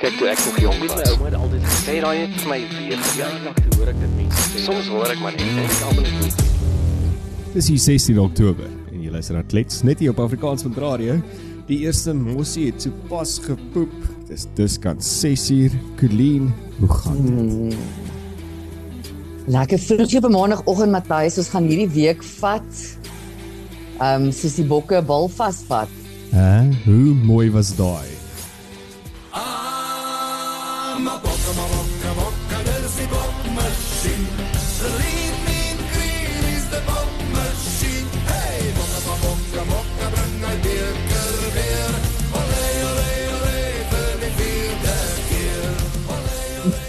Kyk toe ek nog jonk was. Ouma het altyd gesê, Sê daai het vir my weer ja, toe hoor ek dit mense sê. Soms hoor ek maar net en ek almal net. Dis die 16 Oktober en jy luister na Klets net hier op Afrikaans van Radio. Die eerste mossie het sopas gepoep. Dis dis kan 6uur. Colleen, hoe gaan dit? Lekker vroeg op 'n maandagooggend Matthys, ons gaan hierdie week vat. Ehm um, soos die bokke bal vasvat. Hæ? Hoe mooi was daai?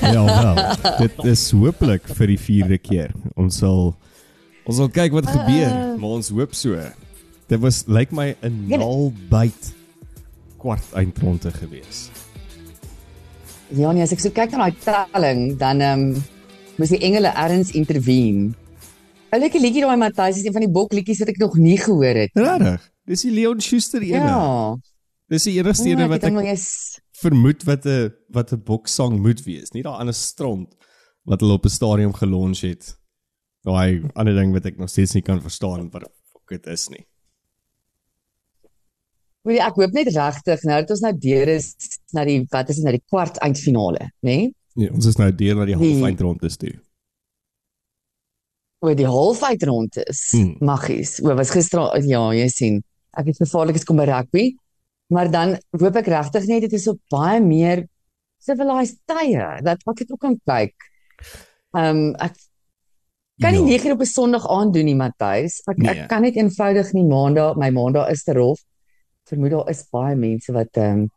Ja, wel. Dit is hopelik vir die 4de keer. Ons sal ons sal kyk wat gebeur, maar ons hoop so. Dit was lyk my 'n nalbyt kwart eindronde gewees. Ja nee, as ek so kyk na daai telling, dan ehm um, moes die engele erns intervene. 'n Lekker liedjie daai Matthys, is een van die bokliedjies wat ek nog nie gehoor het. Regtig? Dis die Leon Schuster ene. Ja. Dis die enigste ene wat ek jy's vermoed wat 'n wat 'n boksang moet wees, nie daai ander stront wat hulle op 'n stadion gelons het. Daai ander ding wat ek nog steeds nie kan verstaan wat fuck dit is nie. Wil ek hoop net regtig nou dat ons nou deur is na die wat is dit nou die kwart eindfinale, né? Nee? Nee, ons is nou deur na die Die- halfeindrondes toe. oor die halfeindronde is. Hmm. Hmm. Maggies. O, was gister ja, jy sien. Ek het gevaarlik is kom by rugby. Maar dan hoop ek regtig net dit is op baie meer civilized tye dat ek dit ook kan kyk. Ehm um, ek kan nie Ja. 9 op 'n Sondag aand doen nie, Matthys. Ek Nee. ek kan net eenvoudig nie maandag my maandag is te rof. Vermoed daar is baie mense wat ehm um,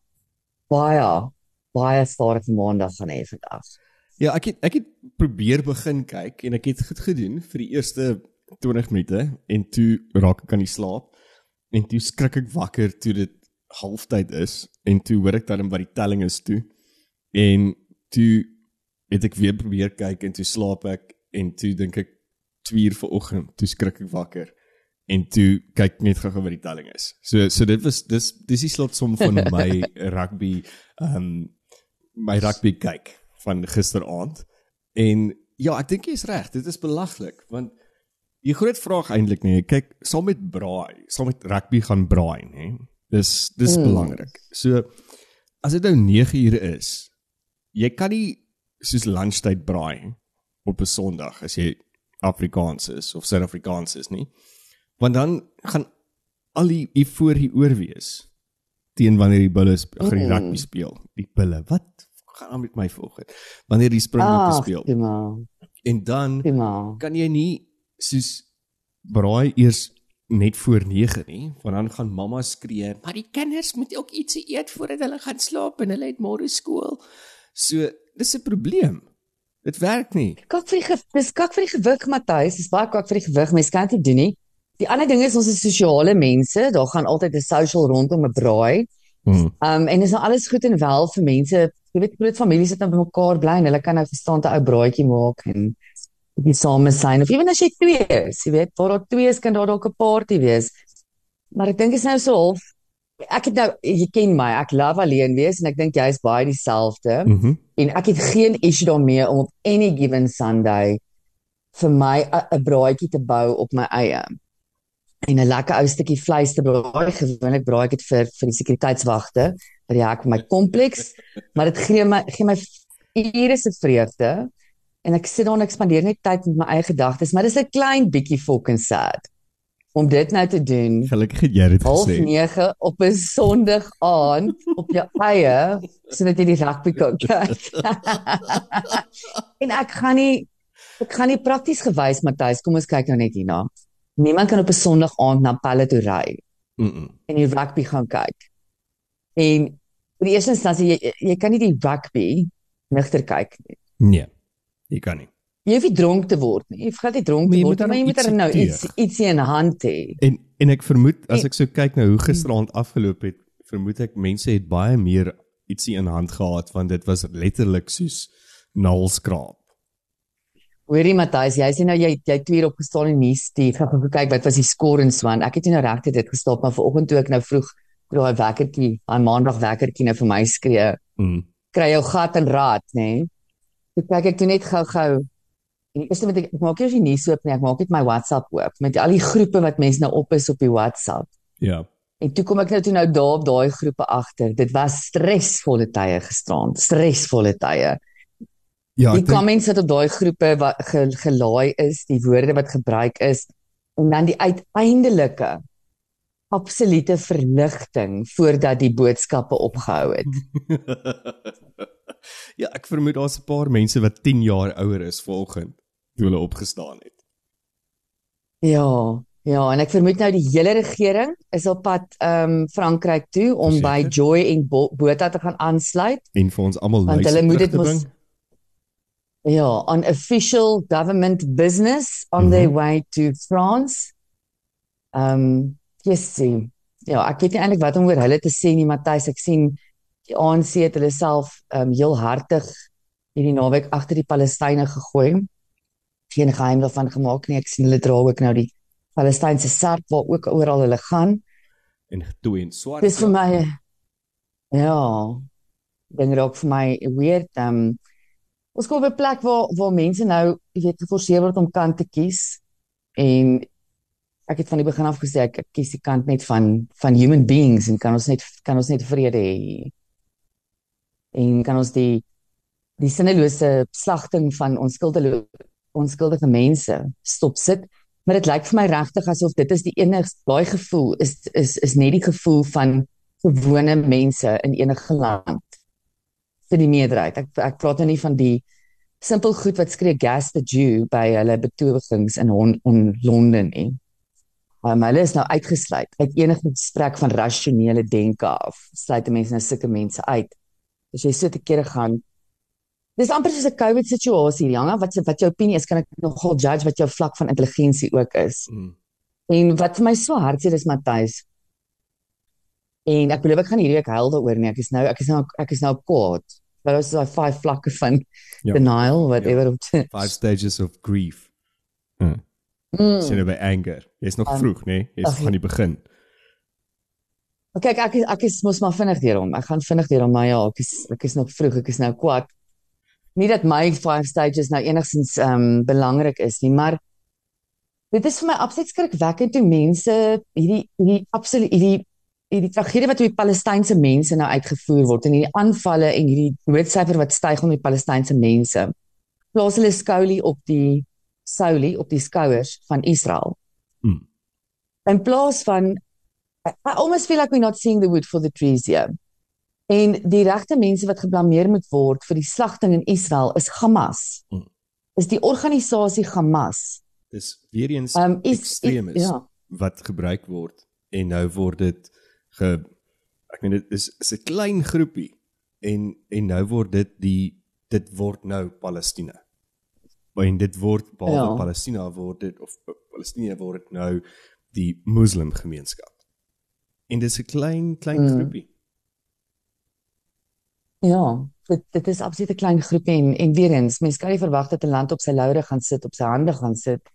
baie baie staar vir maandag gaan hê vandag. Ja, ek het ek het probeer begin kyk en ek het dit gedoen vir die eerste 20 minute en toe raak ek aan die slaap en toe skrik ek wakker toe dit halftyd is en toe hoor ek dan wat die telling is toe en toe het ek weer probeer kyk en toe slaap ek en toe dink ek 2 uur vanoggend toe skrik ek wakker en toe kyk net gou-gou wat die telling is. So so dit was dis dis die slotsom van my rugby ehm um, my rugby kyk van gisteraand. En ja, ek dink jy's reg, dit is belaglik want die groot vraag eintlik nee, kyk, sal met braai, sal met rugby gaan braai, nê? Dis dis Mm. belangrik. So as dit nou 9 ure is, jy kan nie soos lunchtyd braai op 'n Sondag as jy Afrikaans is of Suid-Afrikaans is nie. Want dan gaan al die hier voor hier oor wees teen wanneer die bulle gaan die Mm. rugby speel. Die bulle, wat gaan aan met my vanoggend? Wanneer die Springbokke speel. Maar, En dan maar. kan jy nie soos braai eers net voor 9 nie, want dan gaan mamma skree, maar die kinders moet ook ietsie eet voordat hulle gaan slaap en hulle het môre skool. So, dis 'n probleem. Dit werk nie. Kak vir die dis kak vir die gewig Matthys, dis baie kak vir die gewig. Mens kan dit doen nie. Die ander ding is ons is sosiale mense. Daar gaan altyd 'n social rondom 'n braai. Hmm. Um en dis nou alles goed en wel vir mense. Jy weet groot families sit nou by mekaar bly en hulle kan nou verstaan 'n ou braaitjie maak en bietjie same sein of ewen as jy twee is, jy weet, waar daar twee is kan daar dalk 'n party wees. Maar ek dink is nou so half ek het nou jy ken my, ek love alleen wees en ek dink jy's baie dieselfde. Mm En ek het geen issue daarmee om op any given Sunday vir my 'n braaitjie te bou op my eie. En 'n lekker ou stukkie vleis te braai. Gewoonlik braai ek dit vir vir die sekuriteitswagte by die hek van my kompleks, maar dit gee my gee my ure se vreugde. En ek sit daar en ek spandeer net tyd met my eie gedagtes, maar dis 'n klein bietjie fucking sad om dit nou te doen Gelukkig het jy dit gesê. 9 op 'n Sondag aand op jou eie sodat jy die rugby kan kyk. en ek gaan nie ek gaan nie prakties gewys Matthys, kom ons kyk nou net hierna. Niemand kan op 'n Sondag aand na Pelle toe ry Mm. -mm. en die rugby gaan kyk. En in die eerste instansie jy jy kan nie die rugby nigter kyk nie. Nee. Jy kan nie. Jy hoef nie dronk te word nie. Jy hoef glad nie dronk te word nie, maar jy moet dan nou iets ietsie in hand hê. En en ek vermoed as En- ek so kyk na hoe gisteraand afgeloop het, vermoed ek mense het baie meer ietsie in hand gehad want dit was letterlik soos naalskraap. Hoorie Matthys, jy sê nou jy jy twee uur opgestaan en nuus die gaan kyk wat was die skoor en so aan. Ek het nie nou regtig dit gestop maar vanoggend toe ek nou vroeg daai wekkertjie, daai maandag wekkertjie nou vir my skree. Mm. kry jou gat in raad, nê. Nee. Toe kyk ek toe net gou-gou. En die eerste wat ek, ek maak eers die nuus oop nie, ek maak net my WhatsApp oop met al die groepe wat mense nou op is op die WhatsApp. Ja. En toe kom ek nou toe nou daar op daai groepe agter. Dit was stresvolle tye gisterand, stresvolle tye. Ja, die ek comments wat op daai groepe wat ge, gelaai is, die woorde wat gebruik is en dan die uiteindelike absolute verligting voordat die boodskappe opgehou het. ja, ek vermoed daar's 'n paar mense wat 10 jaar ouer is volgend toe hulle opgestaan het. Ja, ja, en ek vermoed nou die hele regering is op pad ehm um, Frankryk toe om by Verseker. Joy en Bo Botha te gaan aansluit. En vir ons almal Want hulle moet dit mos-. Ja, on official government business on Mhm. their way to France. Um yes, sien. Ja, ek weet nie eintlik wat om oor hulle te sê nie, Matthys. Ek sien die ANC het hulle self um heel hartig hierdie naweek agter die Palestynë gegooi. Geen geheim daarvan gemaak nie. Ek sien hulle dra ook nou die Palestynse sarp waar ook oral hulle gaan. en getoe en swart. Dis vir my ja, ding raak vir my weird. Um ons kom op 'n plek waar waar mense nou, jy weet, geforseer word om kant te kies en ek het van die begin af gesê ek, ek kies die kant net van van human beings en kan ons net kan ons net vrede hê. En kan ons die die sinnelose slagting van onskuldige onskuldige mense stop sit. Maar dit lyk vir my regtig asof dit is die enigste daai gevoel is is is net die gevoel van gewone mense in enige land vir die meerderheid. Ek ek praat nou nie van die simpel goed wat skree gas the Jew by hulle betogings in on, on Londen nie. Um, hulle is nou uitgesluit uit enige gesprek van rasionele denke af. Sluit mense nou sulke mense uit. As jy so te kere gaan Dis amper soos 'n COVID situasie, Janga, wat wat jou opinie is, kan ek nogal judge wat jou vlak van intelligensie ook is. Mm. En wat vir my so hartseer is Matthys. En ek belowe ek gaan hierdie week huil daaroor nie. Ek is nou ek is nou ek is nou kwaad. Maar ons is daai vyf vlakke van Ja. ja. denial whatever ja. op. Five stages of grief. Mm. Mm. Sien by anger. Jy's nog Um, vroeg, né? Nee? Jy's ag, van die begin. Kyk, ek is, ek is mos maar vinnig deur hom. Ek gaan vinnig deur hom, maar ja, ek is ek is nog vroeg. Ek is nou kwaad. Nie dat my five stages nou enigstens ehm um, belangrik is nie, maar dit is vir my absoluut skrikwekkend hoe mense hierdie hierdie absoluut hierdie hierdie tragedie wat op die Palestynse mense nou uitgevoer word en hierdie aanvalle en hierdie doodsyfer wat styg onder die Palestynse mense. Plaas hulle skoulie op die soulie op die skouers van Israel. Mm. In plaas van I almost feel like we're not seeing the wood for the trees here. En die regte mense wat geblameer moet word vir die slagting in Israel is Hamas. Mm. Is die organisasie Hamas. Dis weer eens Um is ekstremis ja. wat gebruik word en nou word dit ge ek meen dit is is 'n klein groepie en en nou word dit die dit word nou Palestina. En dit word behalwe ja. Palestina word dit of Palestina word dit nou die moslim gemeenskap. En dis 'n klein klein mm. Mm. groepie. Ja, dit dit is absoluut 'n klein groepie en en weer eens, mense kan nie verwag dat 'n land op sy laure gaan sit, op sy hande gaan sit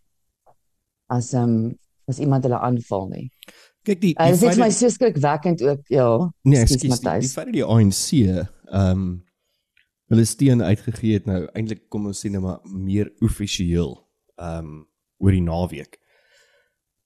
as um, as iemand hulle aanval nie. Kyk die, Uh, die dit is feit my dat- so skrikwekkend ook, ja. Nee, Ekskuus, ekskuus. Die, die Matthys. feit dat die ANC ehm um, hulle steun uitgegee het nou eintlik kom ons sê nou maar meer offisieel ehm um, oor die naweek.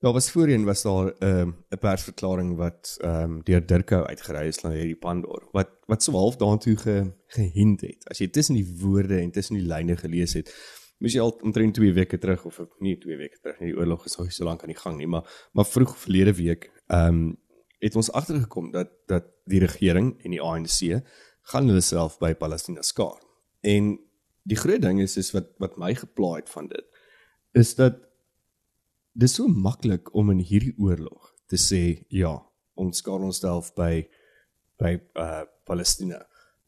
Daar was voorheen was daar ehm 'n persverklaring wat ehm um, deur Dirkou uitgereik is na hierdie Pandor wat wat so half daartoe ge, gehint het. As jy tussen die woorde en tussen die lyne gelees het, moes jy al omtrent 2 weke terug of nie 2 weke terug nie, die oorlog is nie so lank aan die gang nie, maar maar vroeg verlede week ehm um, het ons agtergekom dat dat die regering en die ANC gaan hulle self by Palestina skaar. En die groot ding is is wat wat my geplaai het van dit is dat dis so maklik om in hierdie oorlog te sê ja, ons skaar onsself by by uh Palestina,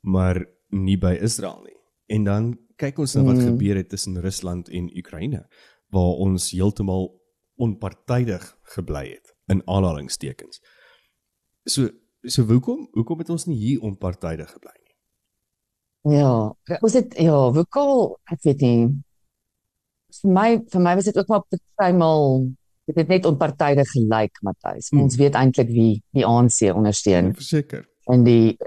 maar nie by Israel nie. En dan kyk ons na wat Mm. gebeur het tussen Rusland en Oekraïne waar ons heeltemal onpartydig gebly het in aanhalingstekens. So so hoekom hoekom het ons nie hier onpartydig gebly nie? Ja, ons het ja, wokal, ek weet nie. Vir my vir my was dit ook maar partymal dit het net onpartydig gelyk, Matthys. Hmm. Ons weet eintlik wie die ANC ondersteun Verseker. in die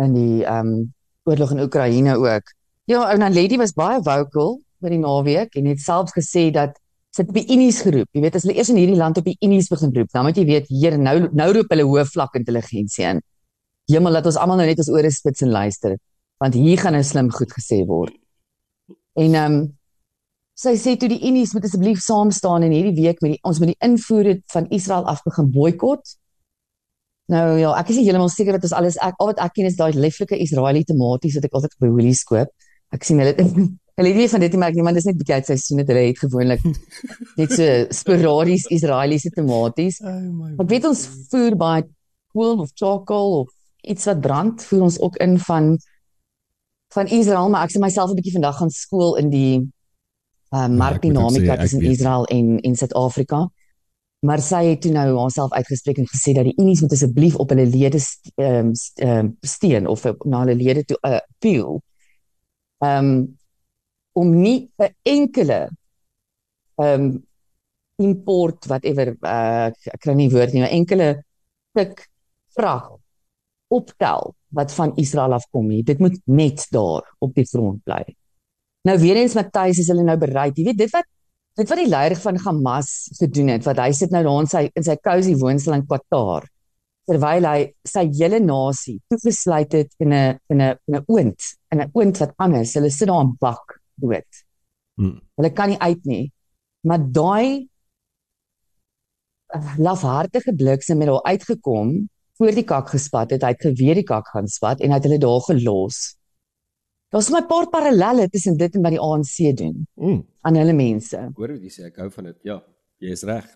in die ehm um, oorlog in Oekraïne ook. Ja, ou Naledi was baie vocal by die naweek en het selfs gesê dat sit op die Unies geroep. Jy weet as hulle eers in hierdie land op die Unies begin roep, dan moet jy weet hier nou nou roep hulle hoë vlak intelligensie in. Hemel laat ons almal nou net ons ore spits en luister, want hier gaan nou slim goed gesê word. En ehm um, sy sê toe die Unies moet asseblief saam staan en hierdie week met die ons met die invoer van Israel af begin boikot. Nou ja, ek is nie heeltemal seker dat ons alles ek al wat ek ken is daai lieflike Israeliese tomaties wat ek altyd by Woolies koop. Ek sien hulle hulle weet van dit maar niemand is net bietjie uit seisoen dit hulle het gewoonlik net so sporadies Israeliese tomaties. Oh my. Ek weet ons voer baie kool of charcoal of iets wat brand voer ons ook in van van Israel, maar ek sê myself 'n bietjie vandag gaan skool in die uh, markdinamika ek tussen. Israel en en Suid-Afrika. Maar sy het toe nou haarself uitgespreek en gesê dat die Unies moet asseblief op hulle lede ehm st- ehm, steun of op- na hulle lede toe uh, appeal. Ehm um, om nie 'n enkele ehm um, import whatever uh, ek kry nie woord nie, 'n enkele stuk vrag optel wat van Israel afkom nie. Dit moet net daar op die front bly. Nou weer eens Matthys is hulle nou bereid. Jy weet dit wat dit wat die leier van Hamas gedoen het, wat hy sit nou daar in sy in sy cozy woonstel in Qatar terwyl hy sy hele nasie toegesluit het in 'n in 'n in 'n oond, in 'n oond wat anders. Hulle sit daar in bak dood. Hmm. Hulle kan nie uit nie. Maar daai uh, lafhartige bliksem het daar uitgekom voor die kak gespat het, hy het geweet die kak gaan spat en hy het hulle daar gelos. Daar's my paar parallelle tussen dit en wat die ANC doen Mm. aan hulle mense. Ek hoor wat jy sê, ek hou van dit. Ja, jy is reg.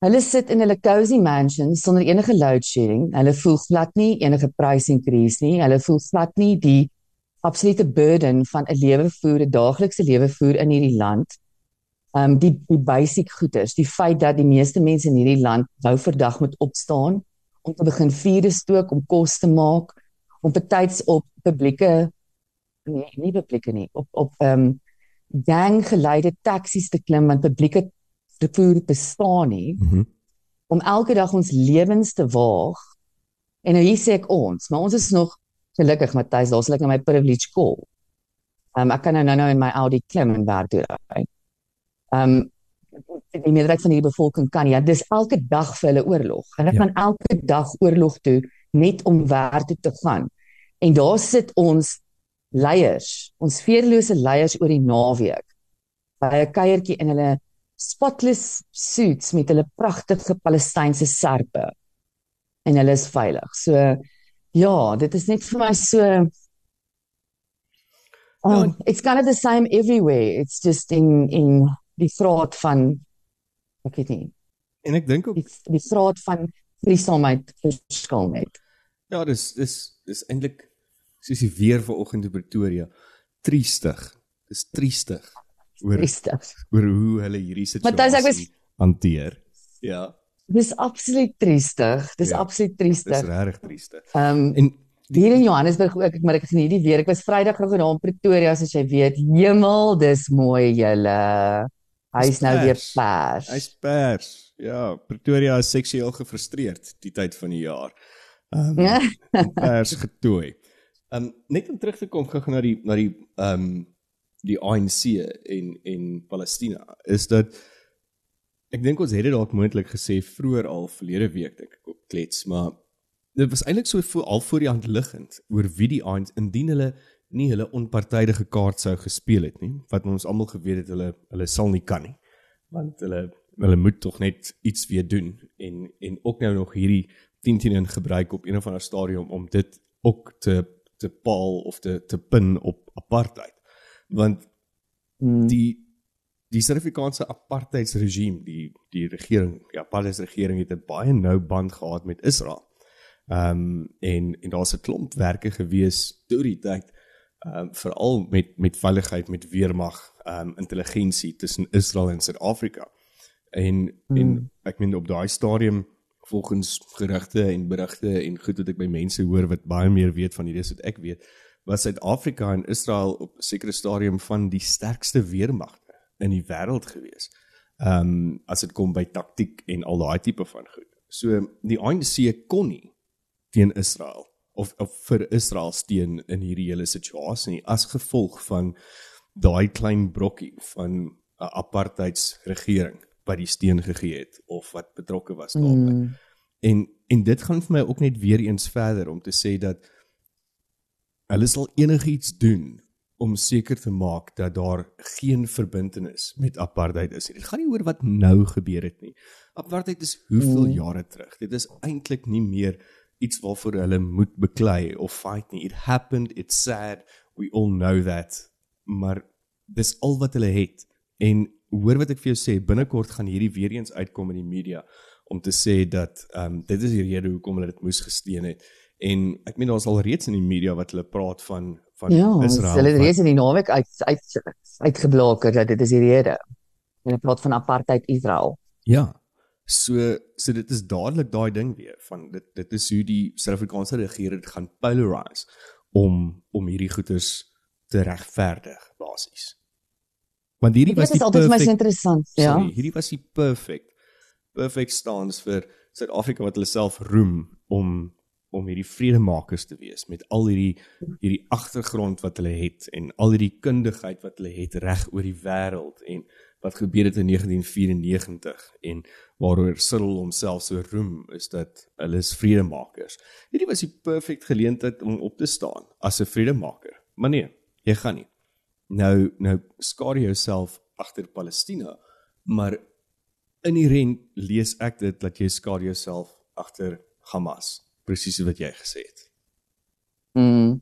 Hulle sit in hulle cozy mansions sonder enige load shedding. Hulle voel glad nie enige price increase nie. Hulle voel glad nie die absolute burden van 'n lewe voer, 'n daaglikse lewe voer in hierdie land. Um die die basic goederes, die feit dat die meeste mense in hierdie land wou vir dag moet opstaan om te begin vure stook, om kos te maak, om betyds op publieke nee, nie publieke nie, op op um ganggeleide taksies te klim want publieke vervoer bestaan nie. Mm om elke dag ons lewens te waag. En nou hier sê ek ons, maar ons is nog gelukkig Matthys, daar's lekker my privilege call. Um ek kan nou nou in my Audi klim en werk toe ry. Um die meerderheid van hierdie bevolking kan. Ja, dis elke dag vir hulle oorlog. Hulle Ja. gaan elke dag oorlog toe net om werk toe te gaan. En daar sit ons leiers, ons veerlose leiers oor die naweek by 'n kuiertjie in hulle spotless suits met hulle pragtige Palestynse serpe en hulle is veilig. So ja, dit is net vir my so Oh, Ja. it's kind of the same everywhere. It's just in in die graad van ek weet nie, En ek dink ook die die graad van vriesaamheid verskil net. ja, dis dis dis eintlik soos die weer vanoggend in Pretoria. Triestig. Dis triestig oor Triestig. oor hoe hulle hierdie situasie hanteer. Ja, Dis absoluut triestig. Dis Ja, absoluut dis triestig. regtig triestig. Ehm En Hier in Johannesburg ook, ek maar ek gesien hierdie weer. Ek was Vrydag nog in Pretoria soos jy weet. Hemel, dis mooi julle. Hy's Dis nou weer pers. hy's pers. Ja, Pretoria is seksueel gefrustreerd die tyd van die jaar. Ehm um, pers getooi. Ehm um, net om terug te kom gou na die na die ehm um, die ANC en en Palestina is dat ek dink ons het dit dalk moontlik gesê vroeër al verlede week dink ek op klets, maar dit was eintlik so voor, al voor die hand liggend oor wie die ANC indien hulle nie hulle onpartydige kaart sou gespeel het nie, wat ons almal geweet het hulle hulle sal nie kan nie. Want hulle hulle moet tog net iets weer doen en en ook nou nog hierdie 10-10 in gebruik op een of ander stadium om dit ook te te paal of te te pin op apartheid. Want Hmm. die die Suid-Afrikaanse apartheidsregime, die die regering, die apartheidsregering het 'n baie nou band gehad met Israel. Ehm um, en en daar's 'n klomp werke gewees deur die tyd ehm um, veral met met veiligheid met weermag, ehm um, intelligensie tussen Israel en Suid-Afrika. En hmm. en ek meen op daai stadium volgens gerugte en berigte en goed wat ek by mense hoor wat baie meer weet van hierdie as wat ek weet, was Suid-Afrika en Israel op 'n sekere stadium van die sterkste weermagte in die wêreld gewees. Ehm um, as dit kom by taktiek en al daai tipe van goed. So die ANC kon nie teen Israel of of vir Israel steun in hierdie hele situasie nie as gevolg van daai klein brokkie van 'n apartheidsregering wat die steun gegee het of wat betrokke was daarbey. Mm. En en dit gaan vir my ook net weer eens verder om te sê dat hulle sal enigiets doen om seker te maak dat daar geen verbintenis met apartheid is. Dit gaan nie oor wat nou gebeur het nie. Apartheid is hoeveel Mm. jare terug. Dit is eintlik nie meer iets waarvoor hulle moet beklei of fight nie. It happened, it's sad, we all know that. Maar dis al wat hulle het. En hoor wat ek vir jou sê, binnekort gaan hierdie weer eens uitkom in die media om te sê dat ehm um, dit is die rede hoekom hulle dit moes gesteun het. En ek meen daar's al reeds in die media wat hulle praat van van Ja, Israel. hulle het reeds in die naweek uit uit uitgeblaker dat dit is die rede. Hulle praat van apartheid Israel. Ja. So so dit is dadelik daai ding weer van dit dit is hoe die Suid-Afrikaanse regering dit gaan polarize om om hierdie goeders te regverdig basies. Want hierdie Dit was is die altyd vir my so interessant, ja. Sorry, hierdie was die perfect perfect stance vir Suid-Afrika wat hulle self roem om om hierdie vredemakers te wees met al hierdie hierdie agtergrond wat hulle het en al hierdie kundigheid wat hulle het reg oor die wêreld en wat gebeur het in 1994 en waaroor Cyril homself so roem is dat hulle is vredemakers. Hierdie was die perfect geleentheid om op te staan as 'n vredemaker. Maar nee, jy gaan nie. Nou nou skaar jy jouself agter Palestina, maar inherent lees ek dit dat jy skaar jouself agter Hamas, presies wat jy gesê het. Mm.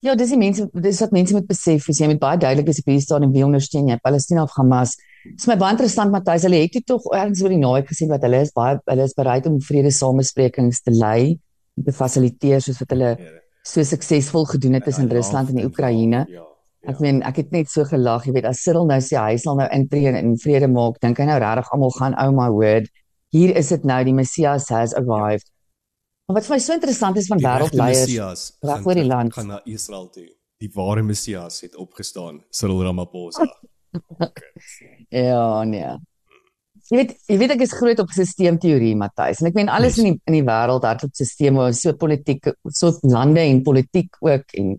Ja, dis die mense dis wat mense moet besef, is jy moet baie duidelik wees op hierdie stadium wie ondersteun jy, Palestina of Hamas. Dis my baie interessant Matthys, hulle het toe tog ergens oor die naweek gesien wat hulle is baie hulle is bereid om vredesamesprekings te lei, om te fasiliteer soos wat hulle so suksesvol gedoen het tussen Rusland en die Oekraïne. Ja. Ek meen, ek het net so gelag, jy weet, as Cyril nou sê hy sal nou intree en in vrede maak, dink hy nou regtig almal gaan oh my word. Hier is dit nou die Messias has arrived. Maar wat vir my so interessant is van wêreldleiers reg oor die land. gaan na Israel toe. Die ware Messias het opgestaan, Cyril Ramaphosa. Ja, nee. Jy weet, jy weet ek is groot op sisteemteorie, Matthys. En ek meen alles in die in die wêreld hardloop sisteme, so politiek, so lande en politiek ook en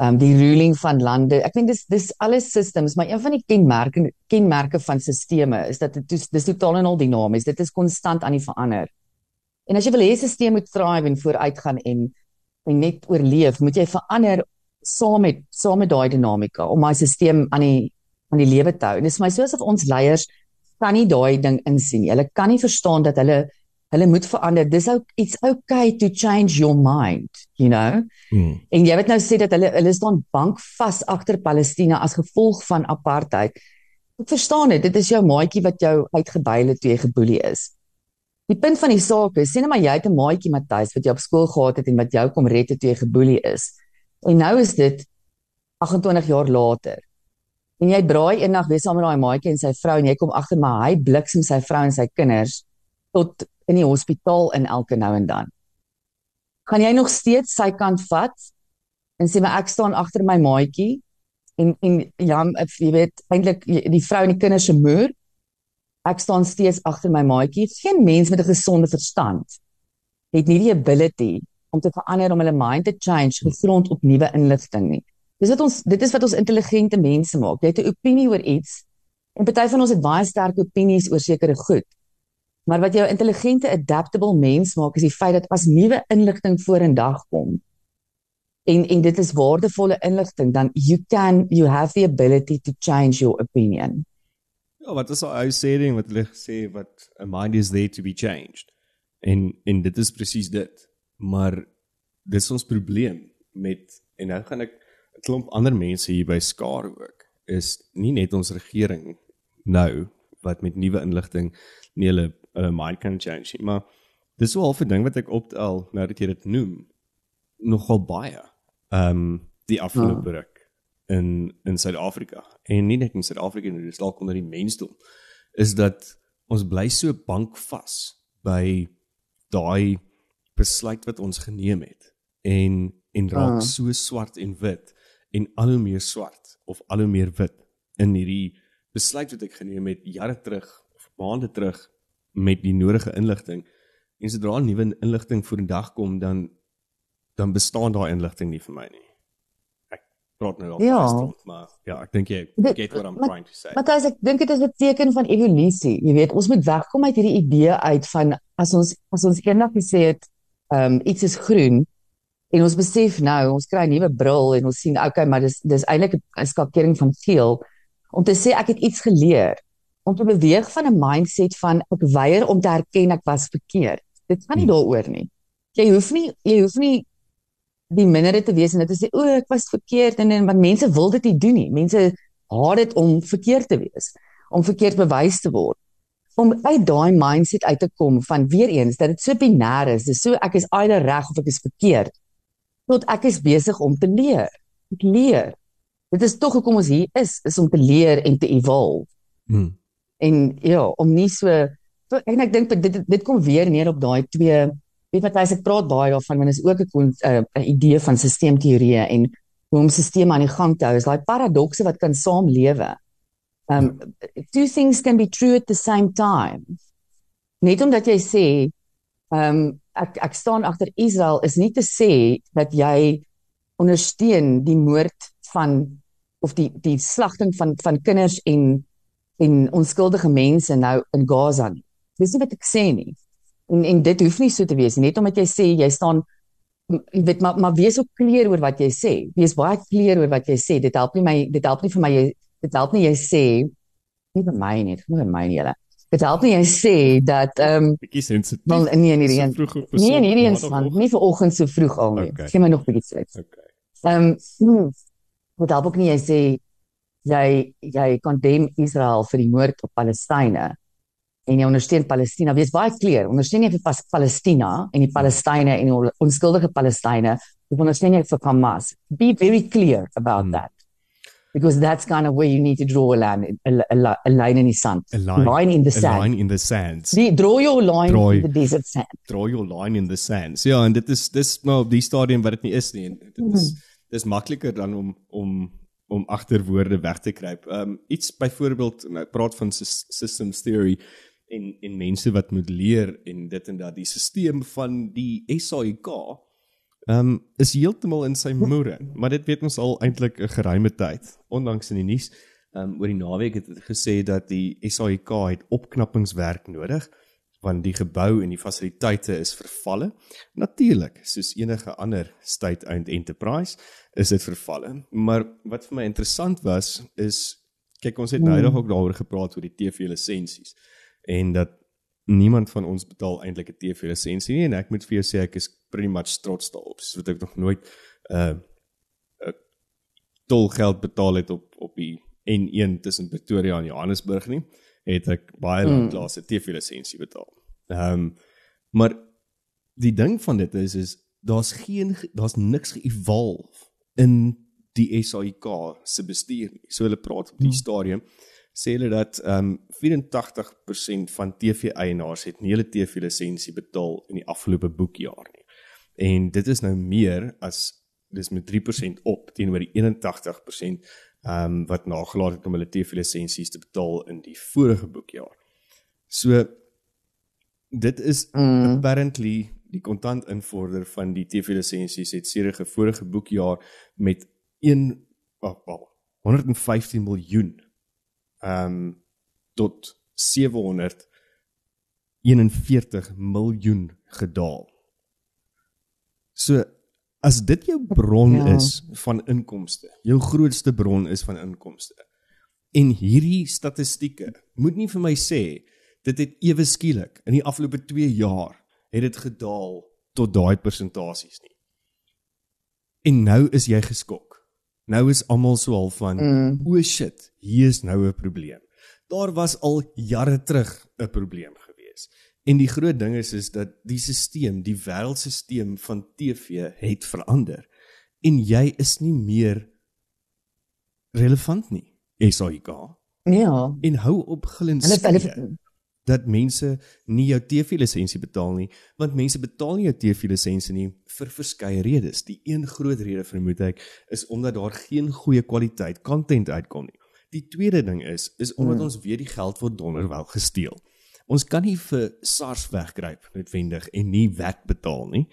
um, die ruling van lande. Ek meen dis dis alles systems, maar een van die kenmerke kenmerke van sisteme is dat dit dis, dis totaal en al dinamies. Dit is konstant aan die verander. En as jy wil hê 'n stelsel moet thrive en vooruitgaan en en net oorleef, moet jy verander saam met saam met daai dinamika om daai stelsel aan die aan die lewe te hou. En dit is vir my so asof ons leiers kan nie daai ding insien nie. Hulle kan nie verstaan dat hulle hulle moet verander. Dis ook it's okay to change your mind, you know. Hmm. En jy weet nou sê dat hulle hulle staan bankvas agter Palestina as gevolg van apartheid. Ek verstaan dit. Dit is jou maatjie wat jou uitgebuil het toe jy geboelie is. Die punt van die saak is, sien nou maar jy het 'n maatjie Matthys wat jy op skool gehad het en wat jou kom red het toe jy geboelie is. En nou is dit 28 jaar later. En jy braai eendag weer saam met daai maatjie en sy vrou en jy kom agter maar hy bliksem sy vrou en sy kinders tot in die hospitaal in elke nou en dan. Gaan jy nog steeds sy kant vat en sê maar ek staan agter my maatjie en en ja, if jy weet eintlik die vrou en die kinders se moer ek staan steeds agter my maatjie. Geen mens met 'n gesonde verstand het nie die ability om te verander om hulle mind te change gegrond op nuwe inligting nie. Dis wat ons dit is wat ons intelligente mense maak. Jy het 'n opinie oor iets en party van ons het baie sterk opinies oor sekere goed. Maar wat jou intelligente adaptable mens maak is die feit dat as nuwe inligting vorendag kom en en dit is waardevolle inligting dan you can you have the ability to change your opinion. Ja, wat is daai sê wat hulle gesê wat a mind is there to be changed. En en dit is presies dit. Maar dis ons probleem met en nou gaan ek 'n klomp ander mense hier by skaar ook is nie net ons regering nou wat met nuwe inligting nie hulle hulle mind kan change nie, maar dis so half 'n ding wat ek optel nou dat jy dit noem nogal baie. Ehm um, die afgelope ruk in in Suid-Afrika en nie net in Suid-Afrika nie, dis dalk onder die mensdom is dat ons bly so bankvas by daai besluit wat ons geneem het en en raak Ah. so swart en wit en al hoe meer swart of al hoe meer wit in hierdie besluit wat ek geneem het jare terug of maande terug met die nodige inligting en sodra nuwe inligting voor die dag kom dan dan bestaan daai inligting nie vir my nie. Ek praat nou al Ja. maar ja, ek dink jy get what I'm maar- trying to say. Matthys, ek dink dit is 'n teken van evolusie. Jy weet, ons moet wegkom uit hierdie idee uit van as ons as ons eendag gesê het, ehm um, iets is groen en ons besef nou, ons kry 'n nuwe bril en ons sien okay, maar dis dis eintlik 'n skakering van geel om te sê ek het iets geleer. Om te beweeg van 'n mindset van ek weier om te erken ek was verkeerd. Dit gaan nie Hmm. daaroor nie. Jy hoef nie jy hoef nie die mindere te wees en dit te sê o, ek was verkeerd en en want mense wil dit nie doen nie. Mense haat dit om verkeerd te wees, om verkeerd bewys te word. Om uit daai mindset uit te kom van weer eens dat dit so binêr is, dis so ek is either reg of ek is verkeerd. Tot ek is besig om te leer. Ek leer. Dit is tog hoekom ons hier is, is om te leer en te evolve. Hmm. En ja, om nie so en ek dink dit dit kom weer neer op daai twee weet wat as ek praat baie daarvan want dit is ook 'n 'n 'n idee van sisteemteorieë en hoe om sisteme aan die gang te hou is daai paradokse wat kan saamlewe. Um two things can be true at the same time. Net omdat jy sê um ek ek staan agter Israel is nie te sê dat jy ondersteun die moord van of die die slagting van van kinders en en onskuldige mense nou in Gaza nie. Dis nie wat ek sê nie. En en dit hoef nie so te wees nie. Net omdat jy sê jy staan jy weet maar maar wees ook kleer oor wat jy sê. Wees baie kleer oor wat jy sê. Dit help nie my dit help nie vir my jy dit help nie jy sê nie vir my nie, nie vir my nie julle. Dit help nie jy sê dat ehm um, Bietjie sensitief. wel nee nee So nee. vroeg op 'n Nee, nee, nie eens Sondagoggend. van nie vir oggend so vroeg al nie. Okay. Gee my nog bietjie tyd. Okay. Ehm um, wat help ook nie jy sê jy jy condemn Israel vir die moord op Palestynë en jy ondersteun Palestina. Wees baie kleer. Ondersteun jy vir Palestina en die Palestynë en die on- onskuldige Palestynë of ondersteun jy vir Hamas? Be very clear about Hmm. that. Because that's kind of where you need to draw a line a, a, a, a line in the sand. A line, line in the a sand. line in the sands. Die, draw your line Draai. in the desert sand. Draw your line in the sands. Ja, en dit is dis nou op die stadium wat dit nie is nie. En dit is dis makliker dan om om om agter woorde weg te kruip. Um iets byvoorbeeld nou praat van sys- systems theory en en mense wat moet leer en dit en dat die stelsel van die SAIK um is heeltemal in sy moere, maar dit weet ons al eintlik 'n geruime tyd. Ondanks in die nuus um oor die naweek het dit gesê dat die SAIK het opknappingswerk nodig want die gebou en die fasiliteite is vervalle. Natuurlik, soos enige ander state-owned enterprise is dit vervalle. Maar wat vir my interessant was is kyk ons het nou eendag ook daaroor gepraat oor die TV lisensies en dat niemand van ons betaal eintlik 'n TV lisensie nie en ek moet vir jou sê ek is pretty much trots daarop. Soos wat ek nog nooit 'n uh, 'n tolgeld betaal het op op die N1 tussen Pretoria en Johannesburg nie, het ek baie lank Mm. laas 'n TV lisensie betaal. Ehm um, maar die ding van dit is is daar's geen ge- daar's niks ge-evolve in die SAIK se bestuur nie. So hulle praat op die stadium sê hulle dat ehm um, 84% van TV-eienaars het nie hulle TV-lisensie betaal in die afgelope boekjaar nie. En dit is nou meer as dis met 3% op teenoor die 81% ehm um, wat nagelaat het om hulle TV-lisensies te betaal in die vorige boekjaar. So dit is Mm. apparently die kontant invorder van die TV-lisensies het sedert die vorige boekjaar met 1 oh, well, 115 miljoen ehm um, tot 741 miljoen gedaal. So as dit jou bron ja. is van inkomste, jou grootste bron is van inkomste. En hierdie statistieke moet nie vir my sê dit het ewe skielik in die afgelope 2 jaar het dit gedaal tot daai persentasies nie. En nou is jy geskok. Nou is almal so al van Mm. o shit, hier is nou 'n probleem. Daar was al jare terug 'n probleem gewees. En die groot ding is is dat die stelsel, die wêreldstelsel van TV het verander. En jy is nie meer relevant nie. SAIK. Ja. En hou op glins Hulle hulle dat mense nie jou TV lisensie betaal nie, want mense betaal nie jou TV lisensie nie vir verskeie redes. Die een groot rede vermoed ek is omdat daar geen goeie kwaliteit content uitkom nie. Die tweede ding is is omdat Hmm. ons weet die geld word donderwel gesteel. Ons kan nie vir SARS wegkruip noodwendig en nie wet betaal nie.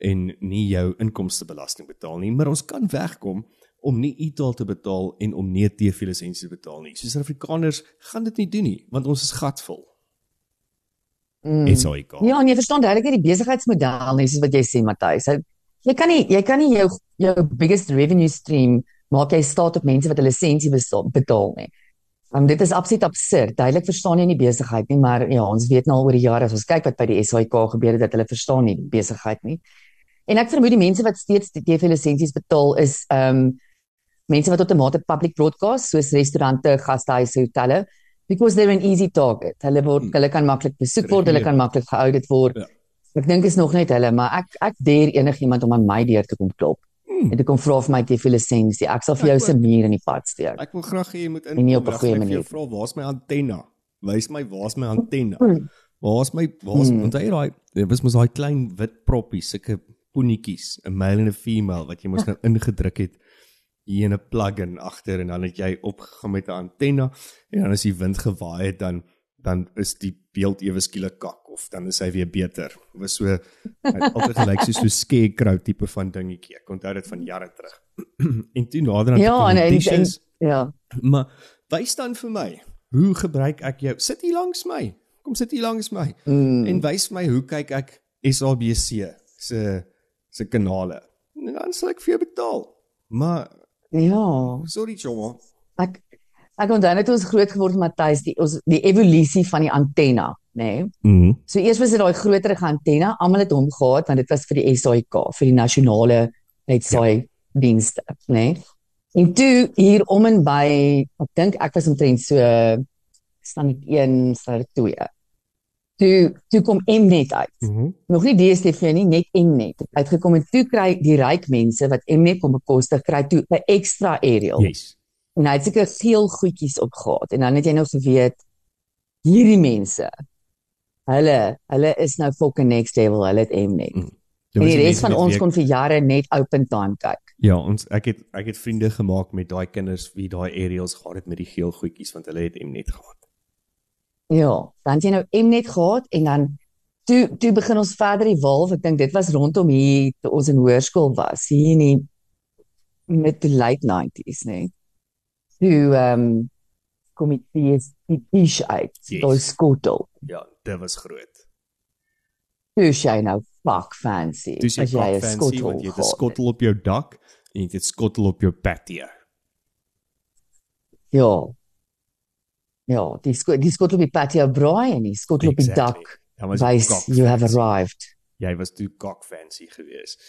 en nie jou inkomstebelasting betaal nie, maar ons kan wegkom om nie e-taal te betaal en om nie 'n TV-lisensie te betaal nie. So Suid-Afrikaners gaan dit nie doen nie, want ons is gatvol. Mm. Dit's al ek. Ja, en jy verstaan duidelik nie die besigheidsmodel nie, soos wat jy sê Matthys. Hy- Jy kan nie jy kan nie jou jou biggest revenue stream maak jy staat op mense wat 'n lisensie betaal nie. Um, dit is absoluut absurd. Duidelik verstaan jy nie besigheid nie, maar ja, ons weet nou al oor die jare as ons kyk wat by die SAIK gebeur het dat hulle verstaan nie besigheid nie. En ek vermoed die mense wat steeds die TV lisensies betaal is ehm um, mense wat outomaties public broadcast soos restaurante, gastehuise, hotelle because they're an easy target. Hulle word Hmm. hulle kan maklik besoek word, hulle kan maklik geaudit word. Ja. Ek dink is nog net hulle, maar ek ek deur enigiemand om aan my deur te kom klop Hmm. en te kom vra vir my TV lisensie. Ek sal vir Ek jou se muur in die pad steek. Ek wil graag hê jy moet in En nie op 'n goeie manier. Vra waar's my antenna? Wys my waar's my antenna? Hmm. Waar's my waar's Hmm. onthou jy daai dit was mos daai klein wit proppies, sulke poenetjies, 'n male en 'n female wat jy mos nou ingedruk het 'n plug-in agter en dan het jy opgegaan met 'n antenna en dan as die wind gewaai het dan dan is die beeld ewe skielik kak of dan is hy weer beter. Dit was so altyd gelyk soos so scarecrow tipe van dingetjie. Ek onthou dit van jare terug. en toe nader aan Ja, en- en- competitions, Ja. Maar wys dan vir my, hoe gebruik ek jou? Sit hier langs my. Kom sit hier langs my. Mm. En wys my hoe kyk ek SABC se se kanale. En dan sal ek vir jou betaal. Maar Ja. sorry Choma. Ek ek onthou net ons groot geword Matthys die ons die evolusie van die antenna, nê? Nee? Mhm. So eers was dit daai groterige antenna, almal het hom gehad want dit was vir die SAIK, vir die nasionale netsaai dienste, nê? Nee? En toe hier om en by, ek dink ek was omtrent so staan ek 1 staan ek 2. Toe toe kom Mnet uit. Mhm. Nog nie DStv nie, net Mnet uitgekom en toe kry die ryk mense wat Mnet kom bekostig, kry toe 'n ekstra aerial. Yes. En hy het seker geel goedjies opgehad en dan het jy nou geweet hierdie mense hulle hulle is nou fucking next level, hulle het Mnet. Mm. En die res van ons wie ek- kon vir jare net open time kyk. Ja, ons ek het ek het vriende gemaak met daai kinders wie daai aerials gehad het met die geel goedjies want hulle het Mnet gehad. Ja, dan jy nou Mnet gehad en dan toe toe begin ons verder evolve. Ek dink dit was rondom hier toe ons in hoërskool was, hier in die met die late 90s, nee. Toe ehm um, kom dit die die dish uit, Yes. daai skottel. Ja, dit was groot. Toe jy nou fuck fancy. Dis jy jy 'n skottel want jy het 'n skottel op jou dak en jy het 'n skottel op jou patio. Ja. Ja, die sko die skottel op die patio braai en die skottel op die Exactly. dak. Wys you have arrived. jy was toe kak fancy geweest.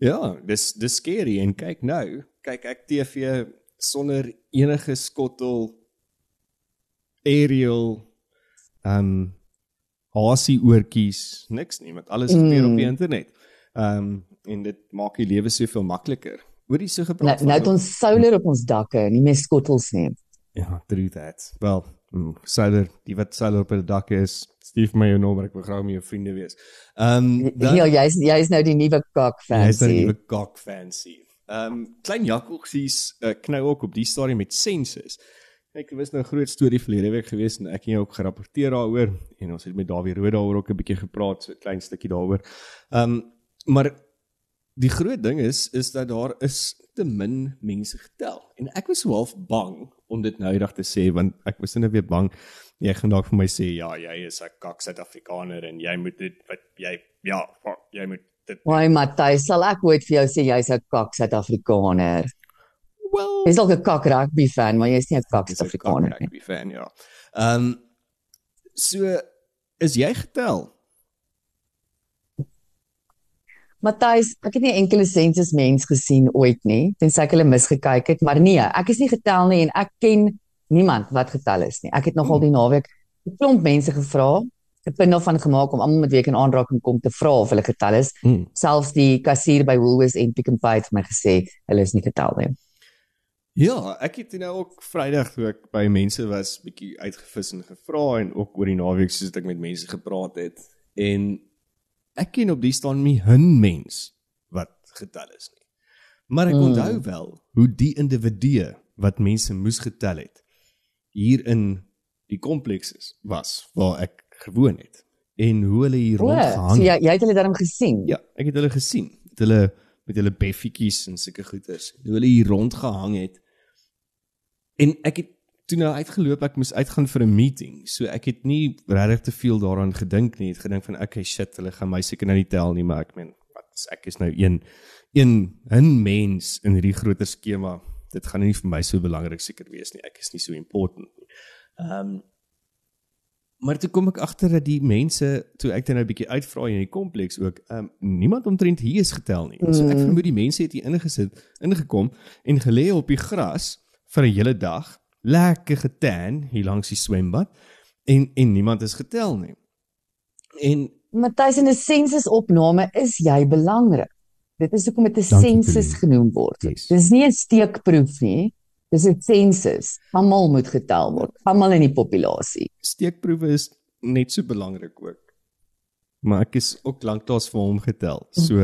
Ja, dis dis scary en kyk nou, kyk ek TV sonder enige skottel aerial um hasie oortjies, niks nie, want alles gebeur Mm. op die internet. Um en dit maak die lewe soveel makliker. Hoorie so Nou gepraat nou het ons solar op ons dakke, nie meer skottels nie. Ja, true that. Wel, mm, solar, die wat solar op die dak is, stuur my jou nommer, ek wil graag met jou vriende wees. Um Ja, jy's jy's nou die nuwe kak Hy's nou fancy. die kak fancy. Ehm um, klein jakkalsies uh, knou ook op die stadium met sensus. Kyk, dit was nou 'n groot storie verlede week gewees en ek en jy ook gerapporteer daaroor en ons het met Dawie Rood daaroor ook 'n bietjie gepraat, so 'n klein stukkie daaroor. Ehm um, maar die groot ding is is dat daar is te min mense getel en ek was so half bang om dit nou eendag te sê want ek was nou weer bang jy gaan dalk vir my sê ja jy is 'n kak Suid-Afrikaner en jy moet dit wat jy ja fuck, jy moet dit Hoi Matthys, sal ek ooit vir jou sê jy's 'n kak Suid-Afrikaner? well Jy's dalk 'n kak rugby fan, maar jy's nie 'n kak Suid-Afrikaner nie. rugby fan ja. Ehm um, so is jy getel? Matthys, ek het nie enkele sensus mens gesien ooit nie, tensy ek hulle misgekyk het, maar nee, ek is nie getel nie en ek ken niemand wat getel is nie. Ek het nogal die naweek 'n klomp mense gevra, 'n punt daarvan gemaak om almal met wie ek in aanraking kom te vra of hulle getel is. Hmm. Selfs die kassier by Woolworths en Pick n Pay het my gesê hulle is nie getel nie. Ja, ek het nou ook Vrydag toe ek by mense was bietjie uitgevis en gevra en ook oor die naweek soos ek met mense gepraat het en ek ken op die staan nie 'n mens wat getel is nie. Maar ek onthou wel hoe die individue wat mense moes getel het hier in die komplekses was waar ek gewoon het. en hoe hulle hier O, rondgehang so het. jy jy het hulle daarom gesien. Ja, ek het hulle gesien. Met hulle met hulle beffietjies en sulke goeders. Hoe hulle hier rondgehang het. En ek het toe nou uitgeloop, ek moes uitgaan vir 'n meeting. So ek het nie regtig te veel daaraan gedink nie. Ek het gedink van okay, shit, hulle gaan my seker nou nie tel nie, maar ek meen, wat is ek is nou een een 'n mens in hierdie groter skema. Dit gaan nie vir my so belangrik seker wees nie. Ek is nie so important nie. Ehm um, Maar toe kom ek agter dat die mense toe ek dit nou 'n bietjie uitvra in die kompleks ook, ehm um, niemand omtrent hier is getel nie. So ek Mm. vermoed die mense het hier ingesit, ingekom en gelê op die gras vir 'n hele dag, lekker getan hier langs die swembad en en niemand is getel nie. En Matthys in 'n sensusopname is jy belangrik. Dit is hoekom dit 'n sensus genoem word. Yes. Dis nie 'n steekproef nie. Dis 'n sensus. Almal moet getel word. Almal in die populasie. steekproewe is net so belangrik ook. Maar ek is ook lanklaas vir hom getel. So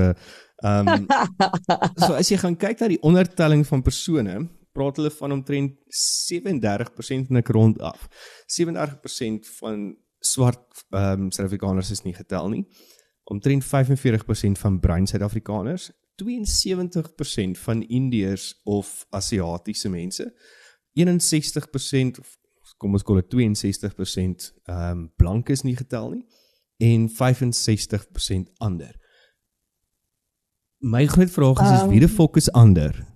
ehm um, so as jy gaan kyk na die ondertelling van persone, praat hulle van omtrent 37% in 'n rond af. 37% van swart ehm um, Suid-Afrikaners is nie getel nie. Omtrent 45% van bruin Suid-Afrikaners, 72% van Indiërs of Asiatiese mense, 61% of kom ons dit 62% ehm um, blank is nie getel nie en 65% ander. My groot vraag is, is Ehm, wie die fok is ander?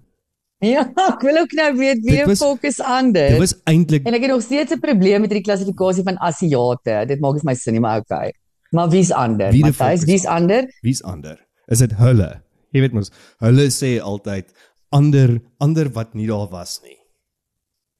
Ja, ek wil ook nou weet wie Dit fokus Dit ander. was eintlik En ek het nog steeds 'n probleem met hierdie klassifikasie van Asiate. Dit maak dit my sin nie, maar okay. Maar wie's ander? Wie Matthys, wie's ander? wie's ander? Is dit hulle? Jy weet mos, hulle sê altyd ander ander wat nie daar was nie.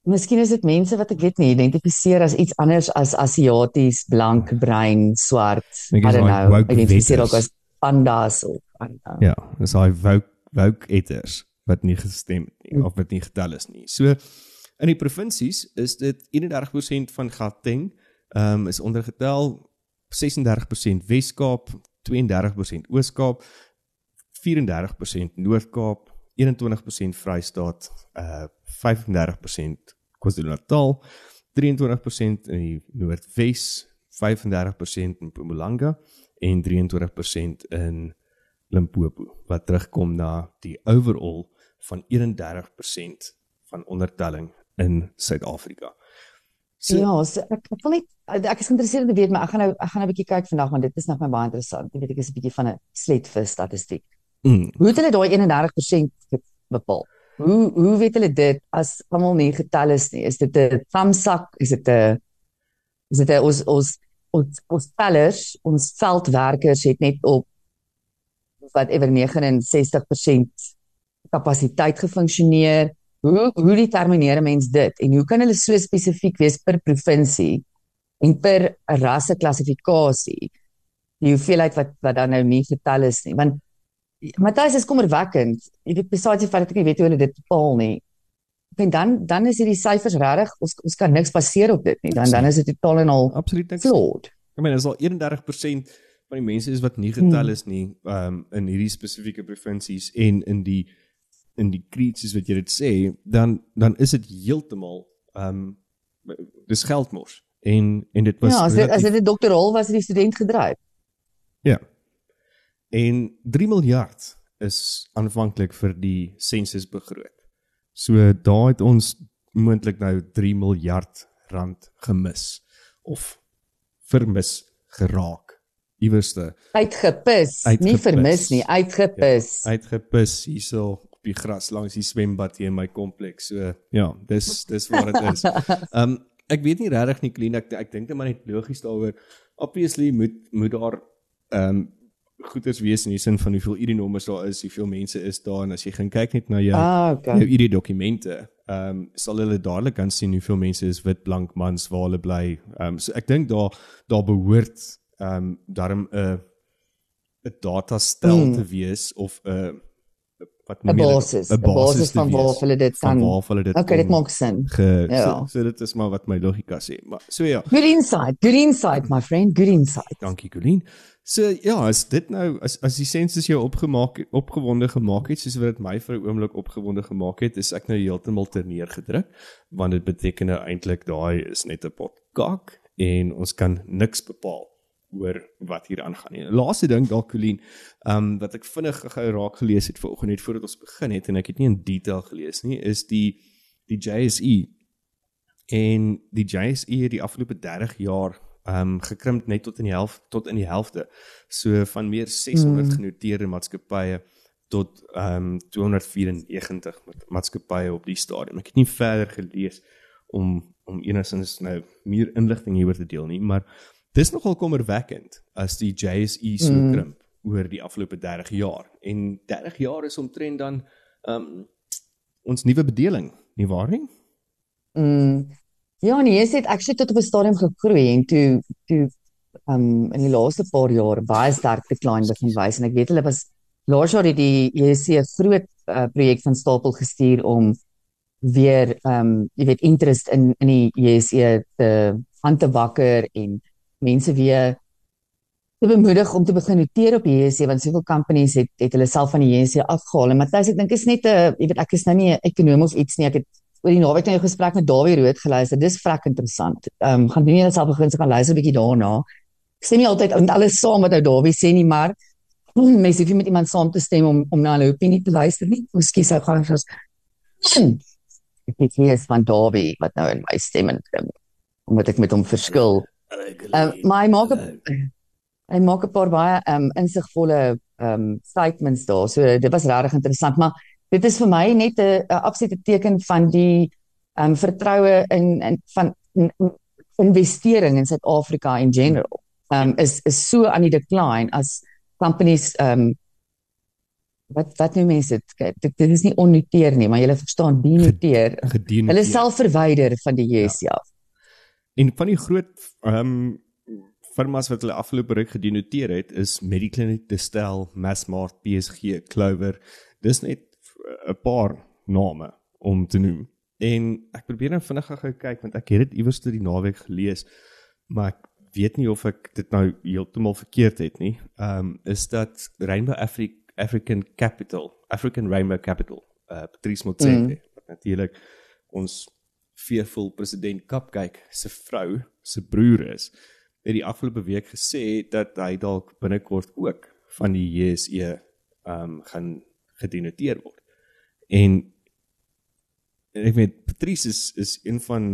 Miskien is dit mense wat ek weet nie identifiseer as iets anders as Asiaties, blank, bruin, swart. Ek I don't know. woke Identifiseer ook wetters. as pandas of panda. Ja, dis daai woke woke etters wat nie gestem het nie of wat nie getel is nie. So in die provinsies is dit 31% van Gauteng ehm um, is ondergetel, 36% Wes-Kaap, 32% Oos-Kaap, 34% Noord-Kaap, 21% Vrystaat, uh 35% KwaZulu-Natal, 23% in die Noordwes, 35% in Mpumalanga en 23% in Limpopo wat terugkom na die overall van 31% van ondertelling in Suid-Afrika. So Ja, so ek ek wil net ek is geïnteresseerd om te weet, maar ek gaan nou ek gaan nou 'n bietjie kyk vandag want dit is nog my baie interessant. Jy weet ek is 'n bietjie van 'n sletvis statistiek. mm, Hoe het hulle daai 31% ge- bepaal? Hoe hoe weet hulle dit as almal nie getel is nie? Is dit 'n thumbsak? Is dit 'n is dit 'n ons ons ons ons tellers, ons veldwerkers het net op whatever 69% kapasiteit gefunksioneer. Hoe hoe determineer 'n mens dit en hoe kan hulle so spesifiek wees per provinsie en per rasseklassifikasie? Die hoeveelheid wat wat dan nou nie getel is nie. Want Matthys is kommerwekkend. Jy weet besides die feit dat ek nie weet hoe hulle dit bepaal nie. En dan dan is hierdie syfers regtig ons ons kan niks baseer op dit nie. Dan dan is dit totaal en al absoluut niks. flawed. Ek meen as al 31% van die mense is wat nie getel Hmm. is nie, um, in hierdie spesifieke provinsies en in die in die creeds soos wat jy dit sê, dan dan is dit heeltemal ehm um, dis geldmors. En en dit was Ja, as dit, as dit 'n doktoraal was, het die student gedryf. Ja. En 3 miljard is aanvanklik vir die sensus begroot. So daar het ons moontlik nou 3 miljard rand gemis of vermis geraak iewerste Uitgepis, nie Uitgepis. vermis nie, uitgepis. uitgepis hierso op die gras langs die swembad hier in my kompleks. So ja, dis dis waar dit is. Um ek weet nie regtig nie Klein ek ek dink net maar net logies daaroor. Obviously moet moet daar um goeders wees in die sin van hoeveel ID-nommers daar is, hoeveel mense is daar en as jy gaan kyk net na jou Ah, jou okay. ID-dokumente, ehm um, sal hulle dadelik kan sien hoeveel mense is wit, blank, mans waar hulle bly. Ehm um, so ek dink daar daar behoort ehm um, daarom 'n 'n datastel Mm. te wees of 'n wat 'n noem jy dit? basis, 'n 'n basis van waar hulle dit kan. waar hulle dit Okay, dit maak sin. ge, Ja. so, so dit is maar wat my logika sê. Maar so ja, Good insight, good insight my friend, good insight. dankie Colleen. So ja, as dit nou as as die sensus jou opgemaak opgewonde gemaak het soos wat dit my vir 'n oomblik opgewonde gemaak het, is ek nou heeltemal terneergedruk want dit beteken nou eintlik daai is net 'n pot kak en ons kan niks bepaal oor wat hier aangaan nie. Laaste ding dalk Colleen, ehm um, wat ek vinnig gou raak gelees het vanoggend net voordat ons begin het en ek het nie in detail gelees nie, is die die JSE en die JSE het die afgelope 30 jaar ehm um, gekrimp net tot in die helfte tot in die helfte. So van meer 600 mm. genoteerde maatskappye tot ehm um, 294 met maatskappye op die stadium. Ek het nie verder gelees om om enigstens nou meer inligting hieroor te deel nie, maar dis nogal kommerwekkend as die JSE so mm. krimp oor die afgelope 30 jaar. En 30 jaar is omtrent dan um, ons nuwe bedeling, nie waar nie? Mm. Ja, nee, jy het actually tot op 'n stadium gegroei en toe toe um in die laaste paar jaar baie sterk decline begin wys en ek weet hulle was laas jaar het die JSE 'n groot uh, projek van stapel gestuur om weer um jy weet interest in in die JSE te aan te wakker en mense weer te bemoedig om te begin noteer op JSE want soveel companies het het hulle self van die JSE afgehaal en Matthys ek dink is net 'n jy weet ek is nou nie 'n ekonom of iets nie ek het oor die naweek nou 'n gesprek met Dawie Rood geluister. Dis vrek interessant. Ehm um, gaan doen jy net self begin se gaan luister 'n bietjie daarna. Ek sê nie altyd en alles saam wat ou Dawie sê nie, maar mense hoef nie met iemand saam te stem om om na hulle opinie te luister nie. Miskien sou gaan soos ek het hier is van Dawie wat nou in my stem en omdat ek met hom verskil. Uh, my maak hy maak 'n paar baie um, insigvolle um, statements daar. So dit was regtig interessant, maar dit is vir my net 'n absolute teken van die um, vertroue in in van in, in investering in Suid-Afrika in general. Um, is is so aan die decline as companies um, wat wat nou mense dit dit is nie onnoteer nie, maar jy verstaan denoteer. Hulle self verwyder van die JSE ja. af. En van die groot ehm um, firmas wat hulle afgelope ruk gedenoteer het is Mediclinic, Distel, Massmart, PSG, Clover. Dis net 'n paar name om te noem. En ek probeer nou vinnig gou kyk want ek het dit iewers te die naweek gelees, maar ek weet nie of ek dit nou heeltemal verkeerd het nie. Ehm um, is dat Rainbow Afri African Capital, African Rainbow Capital, uh Patrice Motsepe, mm. wat natuurlik ons fearful president Kapkyk se vrou se broer is. Het die afgelope week gesê dat hy dalk binnekort ook van die JSE ehm um, gaan gedenoteer word. En, en ek weet Patrice is is een van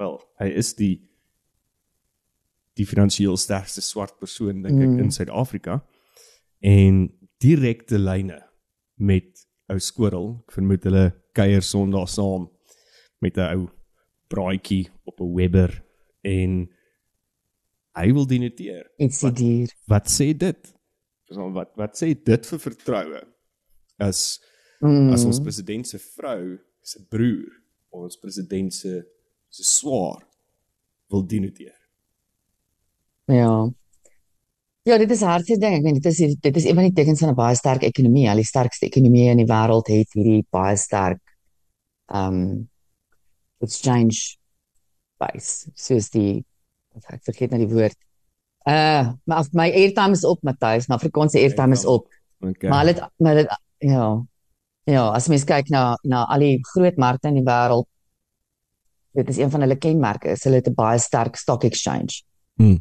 wel, hy is die die finansiëel sterkste swart persoon dink ek mm. in Suid-Afrika en direkte lyne met ou skorrel. Ek vermoed hulle kuier Sondag saam met 'n ou braaitjie op 'n Weber en hy wil dinoteer. Wat, wat sê dit? Wat wat sê dit vir vertroue as mm. as ons president se vrou se broer ons president se se swaar wil dinoteer. Ja. Ja, dit is hartseer ding. Ek meen dit is dit is een van die tekens van 'n baie sterk ekonomie. Al die sterkste ekonomieë in die wêreld het hierdie baie sterk um exchange base. Soos die ek vergeet nou die woord. Uh, maar my airtime is op, Matthys. My Afrikaanse airtime is op. Okay. Maar dit maar dit ja. Ja, as mens kyk na na al die groot markte in die wêreld, dit is een van hulle kenmerke, is hulle het 'n baie sterk stock exchange. Mm.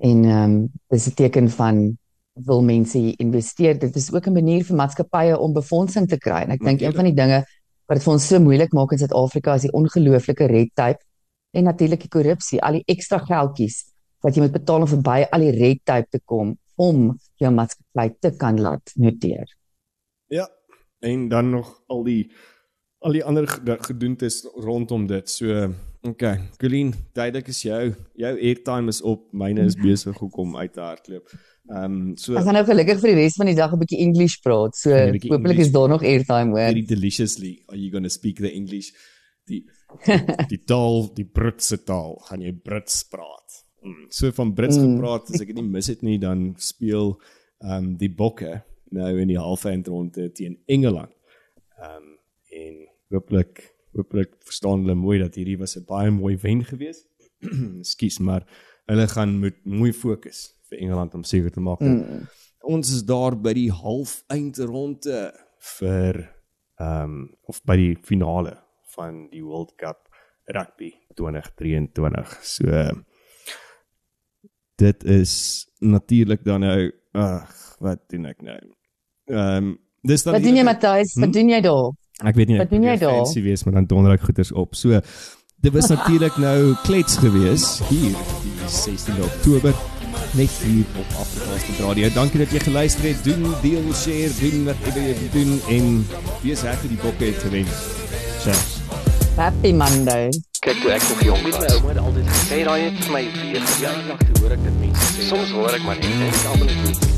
En ehm um, dis 'n teken van wil mense investeer. Dit is ook 'n manier vir maatskappye om befondsing te kry. En ek dink een van die dinge wat dit vir ons so moeilik maak in Suid-Afrika is die ongelooflike red tape en natuurlik die korrupsie, al die ekstra geldjies wat jy moet betaal om verby al die red tape te kom om jou maatskappy te kan laat noteer. Ja, en dan nog al die al die ander gedoentes rondom dit. So, okay, Colleen, duidelik is jou jou airtime is op, myne is besig om uit te hardloop. Ehm um, so Ek gaan nou gelukkig vir die res van die dag 'n bietjie English praat. So, hopelik is daar nog airtime hoor. Very deliciously. Are you going to speak the English? Die die taal, die Britse taal, gaan jy Brits praat. Mm, so van Brits mm. gepraat, as ek dit nie mis het nie, dan speel ehm um, die Bokke nou in die halfeindronde teen Engeland. Ehm um, en hooplik hooplik verstaan hulle mooi dat hierdie was 'n baie mooi wen geweest. Skus, maar hulle gaan moet mooi fokus vir Engeland om seker te maak. Mm. Ons is daar by die halfeindronde vir ehm um, of by die finale van die World Cup rugby 2023. So dit is natuurlik dan nou ag, wat doen ek nou? Ehm um, dis dan Wat doen jy Matthys? Wat Hm? doen jy daar? Ek weet nie Wat doen jy weer daar? fancy wees maar dan donder ek goeders op. So dit was natuurlik nou klets gewees hier die 16de Oktober net hier op Afrikaans Radio. Dankie dat jy geluister het. Doen deel, share, doen wat jy wil doen en wees reg vir die bokke te wen. Cheers. Happy Monday. Kyk toe ek nog jong was, my ouma het altyd gesê daai het vir my weer. Ja, ek hoor ek dit mense sê. Soms hoor ek maar net, ek almal net.